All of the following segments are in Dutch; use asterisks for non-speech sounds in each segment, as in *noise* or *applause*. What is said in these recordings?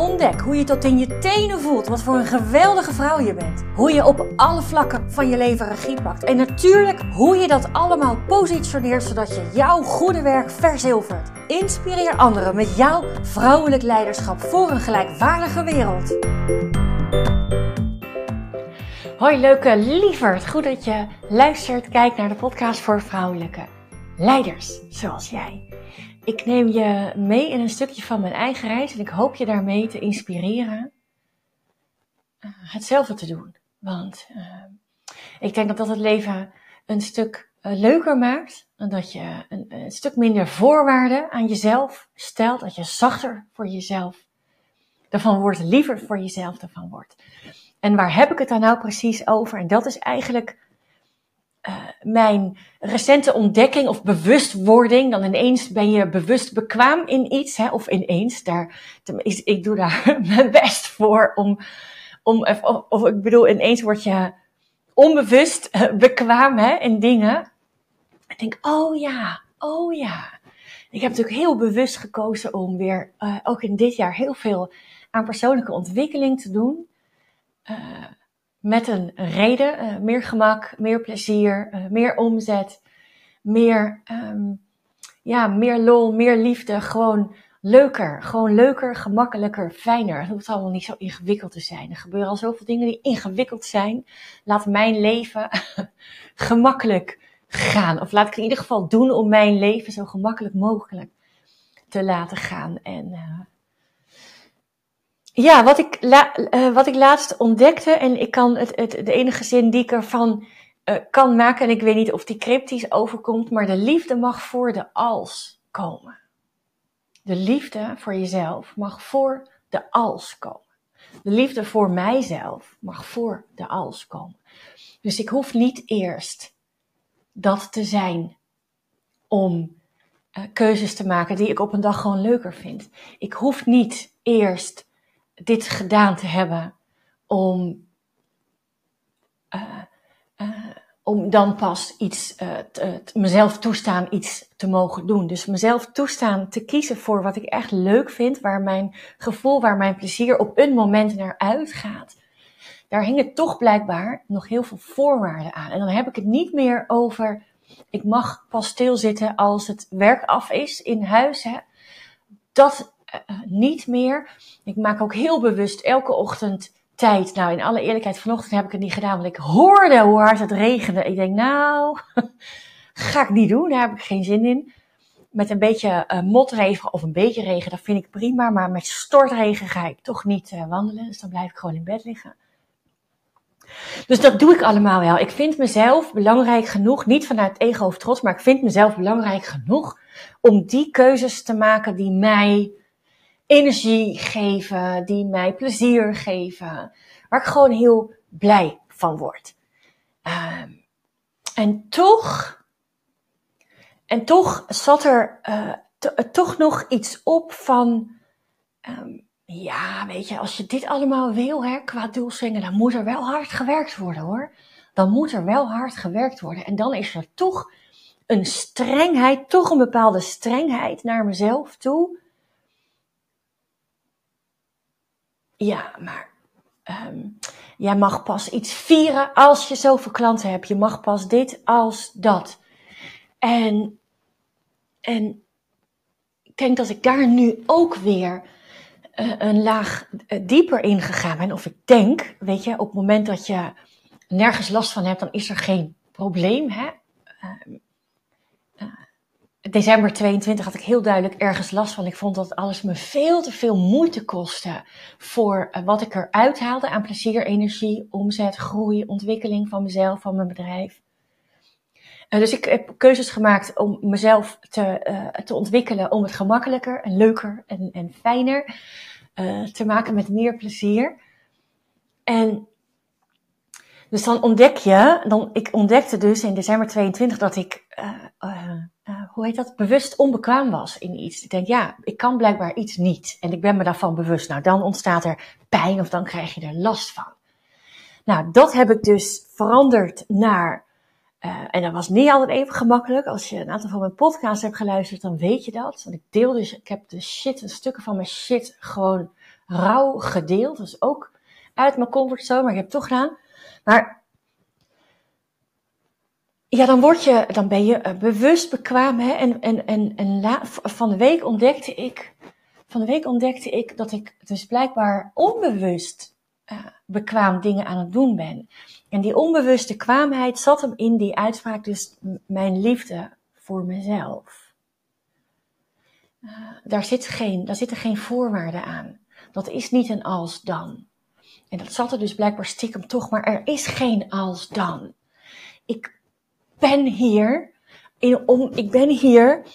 Ontdek hoe je tot in je tenen voelt wat voor een geweldige vrouw je bent. Hoe je op alle vlakken van je leven regie pakt. En natuurlijk hoe je dat allemaal positioneert zodat je jouw goede werk verzilvert. Inspireer anderen met jouw vrouwelijk leiderschap voor een gelijkwaardige wereld. Hoi leuke lieverd, goed dat je luistert, kijkt naar de podcast voor vrouwelijke leiders zoals jij. Ik neem je mee in een stukje van mijn eigen reis en ik hoop je daarmee te inspireren uh, hetzelfde te doen. Want uh, ik denk dat dat het leven een stuk uh, leuker maakt en dat je een, een, stuk minder voorwaarden aan jezelf stelt, dat je zachter voor jezelf ervan wordt, liever voor jezelf ervan wordt. En waar heb ik het dan nou precies over? En dat is eigenlijk uh, mijn recente ontdekking of bewustwording, dan ineens ben je bewust bekwaam in iets, hè, of ineens, daar, ik doe daar *laughs* mijn best voor om, om of, of ik bedoel, ineens word je onbewust uh, bekwaam hè, in dingen. Ik denk, oh ja, oh ja. Ik heb natuurlijk heel bewust gekozen om weer, uh, ook in dit jaar, heel veel aan persoonlijke ontwikkeling te doen. Met een reden, uh, meer gemak, meer plezier, uh, meer omzet, meer, um, ja, meer lol, meer liefde, gewoon leuker, gewoon leuker, gemakkelijker, fijner. Het hoeft allemaal niet zo ingewikkeld te zijn. Er gebeuren al zoveel dingen die ingewikkeld zijn. Laat mijn leven *laughs* gemakkelijk gaan. Of laat ik in ieder geval doen om mijn leven zo gemakkelijk mogelijk te laten gaan. En uh, ja, wat ik, uh, wat ik laatst ontdekte, en ik kan het, het, de enige zin die ik ervan uh, kan maken, en ik weet niet of die cryptisch overkomt, maar de liefde mag voor de als komen. De liefde voor jezelf mag voor de als komen. De liefde voor mijzelf mag voor de als komen. Dus ik hoef niet eerst dat te zijn om uh, keuzes te maken die ik op een dag gewoon leuker vind. Ik hoef niet eerst dit gedaan te hebben om, uh, uh, om dan pas iets, te, mezelf toestaan iets te mogen doen. Dus mezelf toestaan te kiezen voor wat ik echt leuk vind, waar mijn gevoel, waar mijn plezier op een moment naar uitgaat. Daar hingen toch blijkbaar nog heel veel voorwaarden aan. En dan heb ik het niet meer over, ik mag pas stilzitten als het werk af is in huis. Hè. Dat niet meer. Ik maak ook heel bewust elke ochtend tijd. Nou, in alle eerlijkheid, vanochtend heb ik het niet gedaan, want ik hoorde hoe hard het regende. Ik denk, nou, *laughs* ga ik niet doen, daar heb ik geen zin in. Met een beetje uh, motregen of een beetje regen, dat vind ik prima. Maar met stortregen ga ik toch niet uh, wandelen. Dus dan blijf ik gewoon in bed liggen. Dus dat doe ik allemaal wel. Ik vind mezelf belangrijk genoeg, niet vanuit ego of trots, maar ik vind mezelf belangrijk genoeg om die keuzes te maken die mij energie geven, die mij plezier geven, waar ik gewoon heel blij van word. Uh, en toch, en toch zat er uh, toch nog iets op van, um, ja, weet je, als je dit allemaal wil, hè, qua doelstellingen, dan moet er wel hard gewerkt worden, hoor. Dan moet er wel hard gewerkt worden. En dan is er toch een strengheid, toch een bepaalde strengheid naar mezelf toe ja, maar um, jij mag pas iets vieren als je zoveel klanten hebt. Je mag pas dit als dat. En, en ik denk dat ik daar nu ook weer uh, een laag uh, dieper in gegaan ben. Of ik denk, weet je, op het moment dat je nergens last van hebt, dan is er geen probleem. Hè? December 22 had ik heel duidelijk ergens last van. Ik vond dat alles me veel te veel moeite kostte voor uh, wat ik eruit haalde aan plezier, energie, omzet, groei, ontwikkeling van mezelf, van mijn bedrijf. Uh, dus ik heb keuzes gemaakt om mezelf te, uh, te ontwikkelen, om het gemakkelijker en leuker en, en fijner te maken met meer plezier. En dus dan ontdek je, dan, ik ontdekte dus in december 22 dat ik hoe heet dat, bewust onbekwaam was in iets. Ik denk, ja, ik kan blijkbaar iets niet. En ik ben me daarvan bewust. Nou, dan ontstaat er pijn of dan krijg je er last van. Nou, dat heb ik dus veranderd naar, uh, en dat was niet altijd even gemakkelijk. Als je een aantal van mijn podcasts hebt geluisterd, dan weet je dat. Want ik deel dus, ik heb de shit, een stukken van mijn shit gewoon rauw gedeeld. Dus ook uit mijn comfortzone, maar ik heb het toch gedaan. Maar ja, dan, word je, dan ben je eh, bewust bekwaam. Hè? En, en, en, en van de week ontdekte ik, van de week ontdekte ik dat ik dus blijkbaar onbewust uh, bekwaam dingen aan het doen ben. En die onbewuste kwaamheid zat hem in die uitspraak, dus mijn liefde voor mezelf. Uh, daar, zit geen, daar zitten geen voorwaarden aan. Dat is niet een als dan. En dat zat er dus blijkbaar stiekem toch, maar er is geen als dan. Ik ben hier. In, om, ik ben hier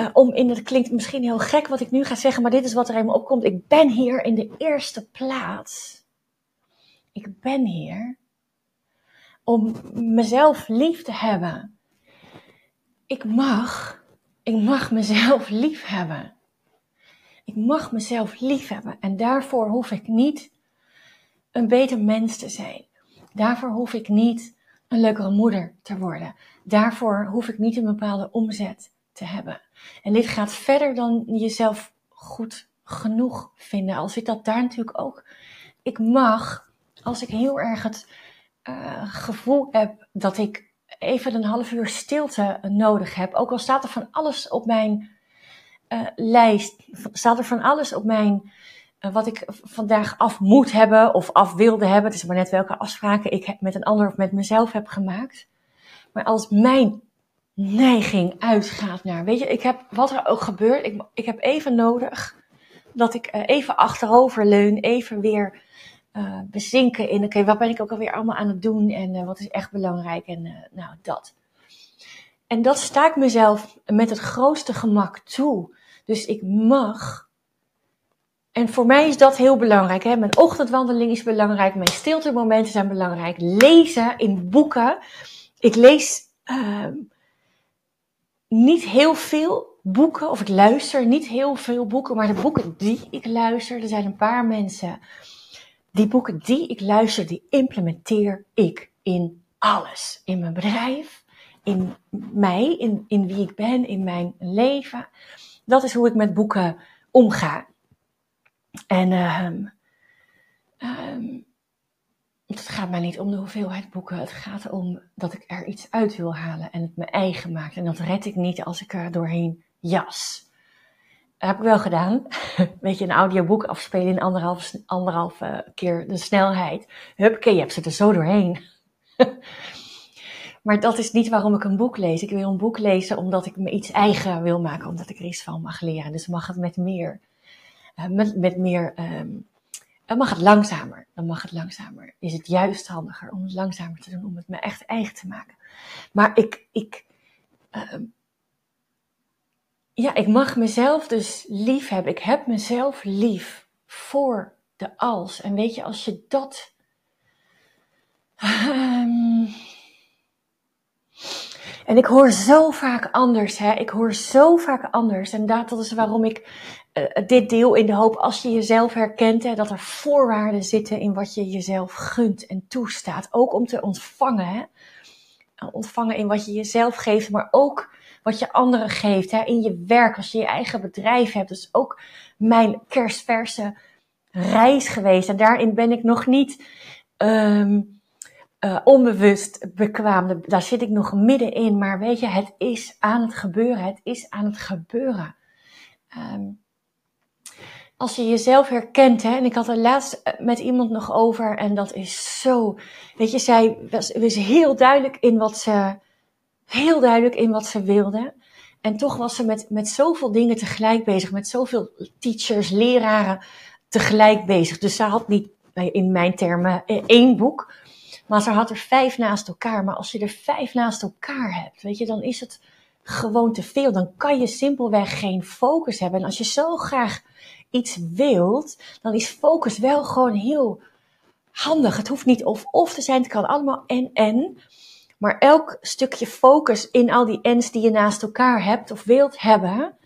uh, om in, het klinkt misschien heel gek wat ik nu ga zeggen, maar dit is wat er helemaal opkomt. Ik ben hier in de eerste plaats. Ik ben hier om mezelf lief te hebben. Ik mag, ik mag mezelf lief hebben. Ik mag mezelf lief hebben en daarvoor hoef ik niet een beter mens te zijn. Daarvoor hoef ik niet een leukere moeder te worden. Daarvoor hoef ik niet een bepaalde omzet te hebben. En dit gaat verder dan jezelf goed genoeg vinden. Al zit dat daar natuurlijk ook. Ik mag, als ik heel erg het uh, gevoel heb dat ik even een half uur stilte nodig heb, ook al staat er van alles op mijn uh, lijst, staat er van alles op mijn wat ik vandaag af moet hebben of af wilde hebben. Het is maar net welke afspraken ik met een ander of met mezelf heb gemaakt. Maar als mijn neiging uitgaat naar, weet je, ik heb wat er ook gebeurt, ik, ik heb even nodig dat ik uh, even achterover leun, even weer uh, bezinken in, oké, wat ben ik ook alweer allemaal aan het doen en wat is echt belangrijk en nou, dat. En dat sta ik mezelf met het grootste gemak toe. Dus ik mag. En voor mij is dat heel belangrijk. Hè? Mijn ochtendwandeling is belangrijk. Mijn stiltemomenten zijn belangrijk. Lezen in boeken. Ik lees uh, niet heel veel boeken. Of ik luister niet heel veel boeken. Maar de boeken die ik luister. Er zijn een paar mensen. Die boeken die ik luister. Die implementeer ik in alles. In mijn bedrijf. In mij. In, in wie ik ben. In mijn leven dat is hoe ik met boeken omga. En um, um, het gaat mij niet om de hoeveelheid boeken. Het gaat erom dat ik er iets uit wil halen en het mijn eigen maak. En dat red ik niet als ik er doorheen jas. Dat heb ik wel gedaan. *laughs* Weet je, een audioboek afspelen in anderhalf, anderhalve keer de snelheid. Huppakee, je hebt ze er zo doorheen. *laughs* Maar dat is niet waarom ik een boek lees. Ik wil een boek lezen omdat ik me iets eigen wil maken, omdat ik er iets van mag leren. Dus mag het met meer, met, met, meer, um, dan mag het langzamer. Dan mag het langzamer. Is het juist handiger om het langzamer te doen, om het me echt eigen te maken. Maar ik, ik, uh, ja, ik mag mezelf dus lief hebben. Ik heb mezelf lief voor de als. En weet je, als je dat. Um, en ik hoor zo vaak anders, hè. Ik hoor zo vaak anders. En dat, is waarom ik uh, dit deel in de hoop, als je jezelf herkent, hè, dat er voorwaarden zitten in wat je jezelf gunt en toestaat. Ook om te ontvangen, hè. Ontvangen in wat je jezelf geeft, maar ook wat je anderen geeft, hè. In je werk, als je je eigen bedrijf hebt. Dus ook mijn kerstverse reis geweest. En daarin ben ik nog niet... Um, uh, onbewust bekwaam. Daar zit ik nog middenin. Maar weet je, het is aan het gebeuren. Het is aan het gebeuren. Um, als je jezelf herkent, hè, en ik had er laatst eh, met iemand nog over, en dat is zo. Weet je, zij was, was heel duidelijk in wat ze, heel duidelijk in wat ze wilde. En toch was ze met, met zoveel dingen tegelijk bezig, met zoveel teachers, leraren tegelijk bezig. Dus ze had niet, in mijn termen, eh, één boek, maar ze had er vijf naast elkaar. Maar als je er vijf naast elkaar hebt, weet je, dan is het gewoon te veel. Dan kan je simpelweg geen focus hebben. En als je zo graag iets wilt, dan is focus wel gewoon heel handig. Het hoeft niet of-of te zijn, het kan allemaal en-en. Maar elk stukje focus in al die N's die je naast elkaar hebt of wilt hebben,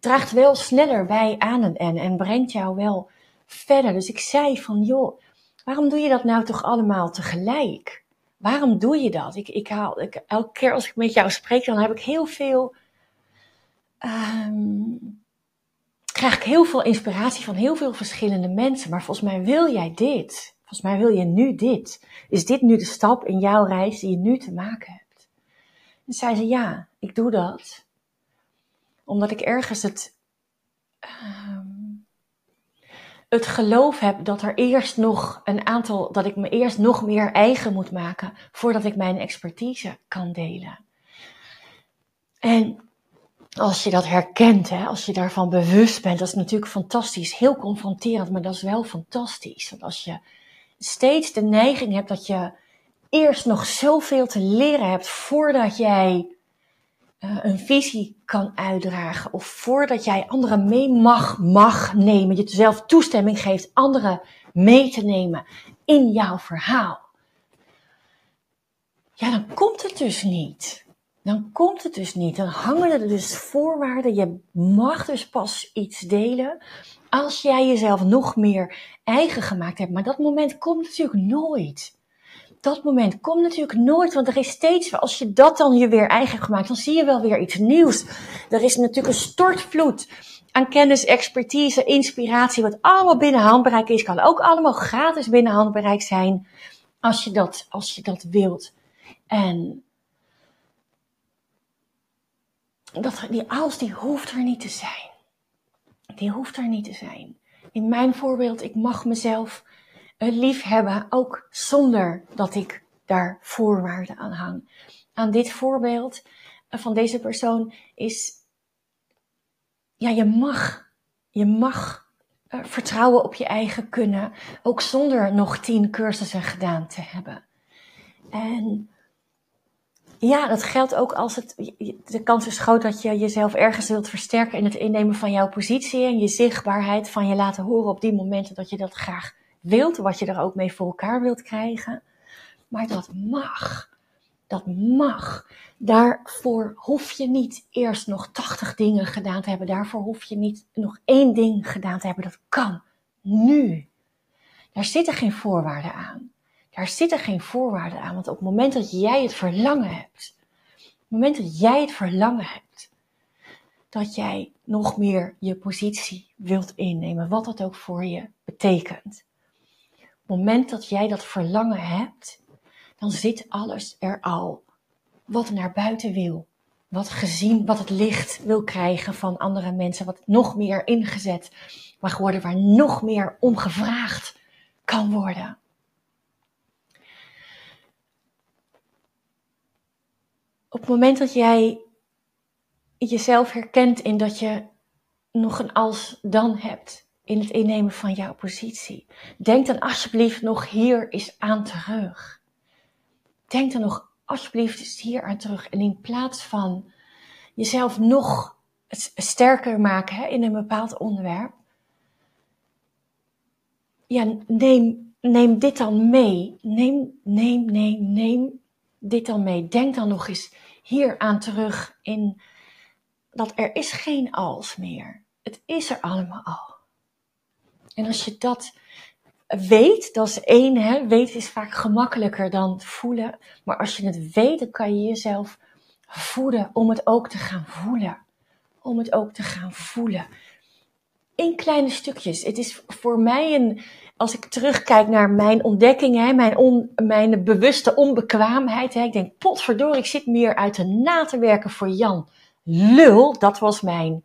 draagt wel sneller bij aan een N en brengt jou wel verder. Dus ik zei van, joh, waarom doe je dat nou toch allemaal tegelijk? Waarom doe je dat? Ik, ik haal, ik, elke keer als ik met jou spreek, dan heb ik heel veel, um, krijg ik heel veel inspiratie van heel veel verschillende mensen. Maar volgens mij wil jij dit. Volgens mij wil je nu dit. Is dit nu de stap in jouw reis die je nu te maken hebt? En zei ze, ja, ik doe dat. Omdat ik ergens het, um, het geloof heb dat er eerst nog een aantal, dat ik me eerst nog meer eigen moet maken voordat ik mijn expertise kan delen. En als je dat herkent, hè, als je daarvan bewust bent, dat is natuurlijk fantastisch. Heel confronterend, maar dat is wel fantastisch. Want als je steeds de neiging hebt dat je eerst nog zoveel te leren hebt voordat jij uh, een visie kan uitdragen. Of voordat jij anderen mee mag, mag nemen. Je zelf toestemming geeft anderen mee te nemen in jouw verhaal. Ja, dan komt het dus niet dan komt het dus niet. Dan hangen er dus voorwaarden. Je mag dus pas iets delen als jij jezelf nog meer eigen gemaakt hebt. Maar dat moment komt natuurlijk nooit. Dat moment komt natuurlijk nooit, want er is steeds, als je dat dan je weer eigen gemaakt, dan zie je wel weer iets nieuws. Er is natuurlijk een stortvloed aan kennis, expertise, inspiratie, wat allemaal binnen handbereik is. Kan ook allemaal gratis binnen handbereik zijn, als je dat, als je dat wilt. En dat, die als die hoeft er niet te zijn. Die hoeft er niet te zijn. In mijn voorbeeld, ik mag mezelf lief hebben, ook zonder dat ik daar voorwaarden aan hang. Aan dit voorbeeld van deze persoon is, ja, je mag, je mag uh, vertrouwen op je eigen kunnen, ook zonder nog tien cursussen gedaan te hebben. En ja, dat geldt ook als het. De kans is groot dat je jezelf ergens wilt versterken in het innemen van jouw positie en je zichtbaarheid van je laten horen op die momenten dat je dat graag wilt, wat je er ook mee voor elkaar wilt krijgen. Maar dat mag. Dat mag. Daarvoor hoef je niet eerst nog 80 dingen gedaan te hebben. Daarvoor hoef je niet nog één ding gedaan te hebben. Dat kan nu. Daar zitten geen voorwaarden aan. Daar zitten geen voorwaarden aan. Want op het moment dat jij het verlangen hebt, op het moment dat jij het verlangen hebt, dat jij nog meer je positie wilt innemen, wat dat ook voor je betekent. Op het moment dat jij dat verlangen hebt, dan zit alles er al wat naar buiten wil. Wat gezien, wat het licht wil krijgen van andere mensen, wat nog meer ingezet mag worden, waar nog meer om gevraagd kan worden. op het moment dat jij jezelf herkent in dat je nog een als dan hebt in het innemen van jouw positie, denk dan alsjeblieft nog hier eens aan terug. Denk dan nog alsjeblieft eens hier aan terug. En in plaats van jezelf nog sterker maken hè, in een bepaald onderwerp, ja, neem, neem dit dan mee. Neem, neem, neem, neem dit dan mee. Denk dan nog eens hier aan terug in dat er is geen als meer. Het is er allemaal al. En als je dat weet, dat is één, hè, weten is vaak gemakkelijker dan voelen. Maar als je het weet, dan kan je jezelf voeden om het ook te gaan voelen. Om het ook te gaan voelen. In kleine stukjes. Het is voor mij een, als ik terugkijk naar mijn ontdekkingen, mijn, mijn bewuste onbekwaamheid. Hè, ik denk, potverdorie, ik zit meer uit de na te werken voor Jan. Lul, dat was mijn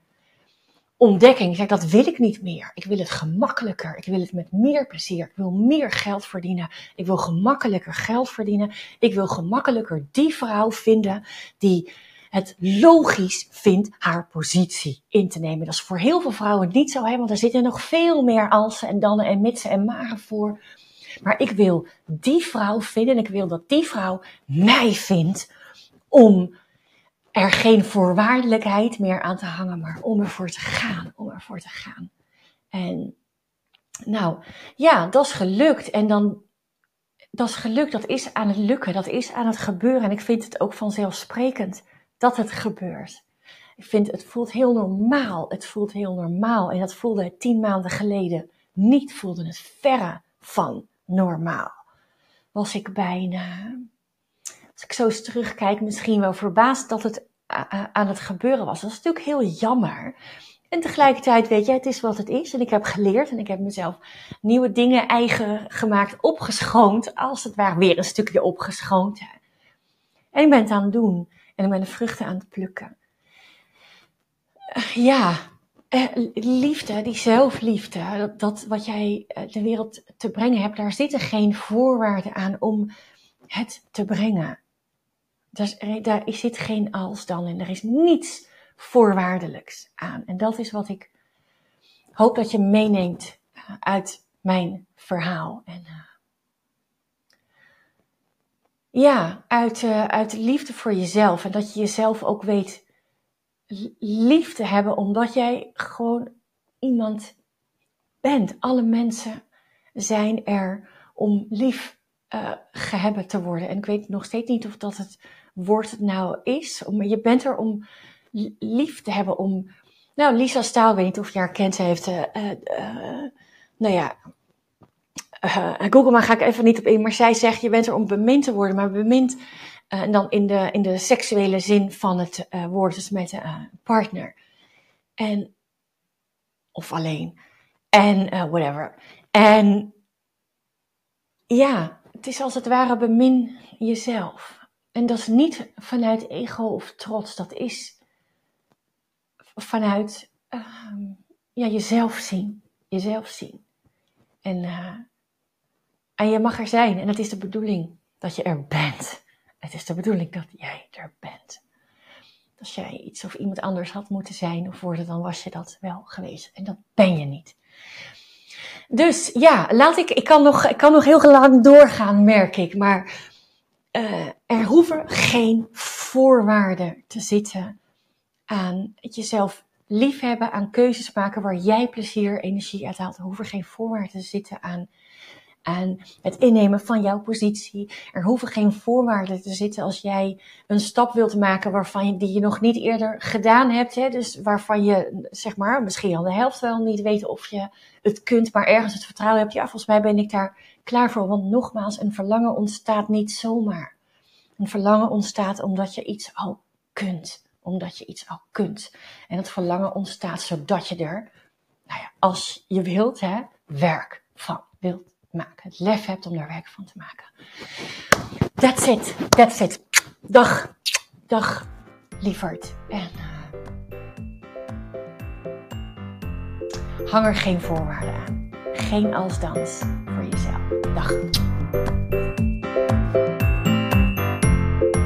ontdekking. Ik dat wil ik niet meer. Ik wil het gemakkelijker. Ik wil het met meer plezier. Ik wil meer geld verdienen. Ik wil gemakkelijker geld verdienen. Ik wil gemakkelijker die vrouw vinden die het logisch vindt haar positie in te nemen. Dat is voor heel veel vrouwen niet zo, hè, want er zitten nog veel meer alsen en dannen en mitsen en maren voor. Maar ik wil die vrouw vinden en ik wil dat die vrouw mij vindt om er geen voorwaardelijkheid meer aan te hangen, maar om ervoor te gaan, om ervoor te gaan. En nou, ja, dat is gelukt. En dan dat is geluk, dat is aan het lukken, dat is aan het gebeuren. En ik vind het ook vanzelfsprekend dat het gebeurt. Ik vind het voelt heel normaal. Het voelt heel normaal. En dat voelde het tien maanden geleden niet. Voelde het verre van normaal. Was ik bijna, als ik zo eens terugkijk, misschien wel verbaasd dat het aan het gebeuren was. Dat is natuurlijk heel jammer. En tegelijkertijd weet je, het is wat het is. En ik heb geleerd en ik heb mezelf nieuwe dingen eigen gemaakt, opgeschoond. Als het ware weer een stukje opgeschoond. En ik ben het aan het doen. En ik ben de vruchten aan het plukken. Ja, eh, liefde, die zelfliefde, dat, wat jij eh, de wereld te brengen hebt, daar zitten geen voorwaarden aan om het te brengen. Dus daar zit geen als dan in. Er is niets voorwaardelijks aan. En dat is wat ik hoop dat je meeneemt eh, uit mijn verhaal. En, uh, ja, uit, uh, uit liefde voor jezelf. En dat je jezelf ook weet lief te hebben, omdat jij gewoon iemand bent. Alle mensen zijn er om lief uh, gehebben te worden. En ik weet nog steeds niet of dat het woord nou is. Maar je bent er om lief te hebben om. Nou, Lisa Staal, weet niet of je haar kent. Heeft, uh, uh, nou ja, Google maar ga ik even niet op in. Maar zij zegt, je bent er om bemind te worden. Maar bemind, en dan in de, in de seksuele zin van het woord, dus met een partner. En, of alleen. En whatever. En ja, het is als het ware bemin jezelf. En dat is niet vanuit ego of trots. Dat is vanuit uh, ja, jezelf zien. Jezelf zien. En, uh, en je mag er zijn. En het is de bedoeling dat je er bent. Het is de bedoeling dat jij er bent. Als jij iets of iemand anders had moeten zijn of worden, dan was je dat wel geweest. En dat ben je niet. Dus ja, laat ik, ik kan nog, ik kan nog heel lang doorgaan, merk ik. Maar uh, er hoeven geen voorwaarden te zitten aan het jezelf liefhebben, aan keuzes maken waar jij plezier, energie uit haalt. Er hoeven geen voorwaarden te zitten aan, aan het innemen van jouw positie. Er hoeven geen voorwaarden te zitten als jij een stap wilt maken waarvan je, die je nog niet eerder gedaan hebt. Hè? Dus waarvan je, zeg maar, misschien al de helft wel niet weet of je het kunt, maar ergens het vertrouwen hebt. Ja, volgens mij ben ik daar klaar voor. Want nogmaals, een verlangen ontstaat niet zomaar. Een verlangen ontstaat omdat je iets al kunt omdat je iets al kunt. En het verlangen ontstaat zodat je er, nou ja, als je wilt, hè, werk van wilt maken. Het lef hebt om daar werk van te maken. That's it, that's it. Dag, dag, lieverd. En uh, hang er geen voorwaarden aan. Geen als-dans voor jezelf. Dag.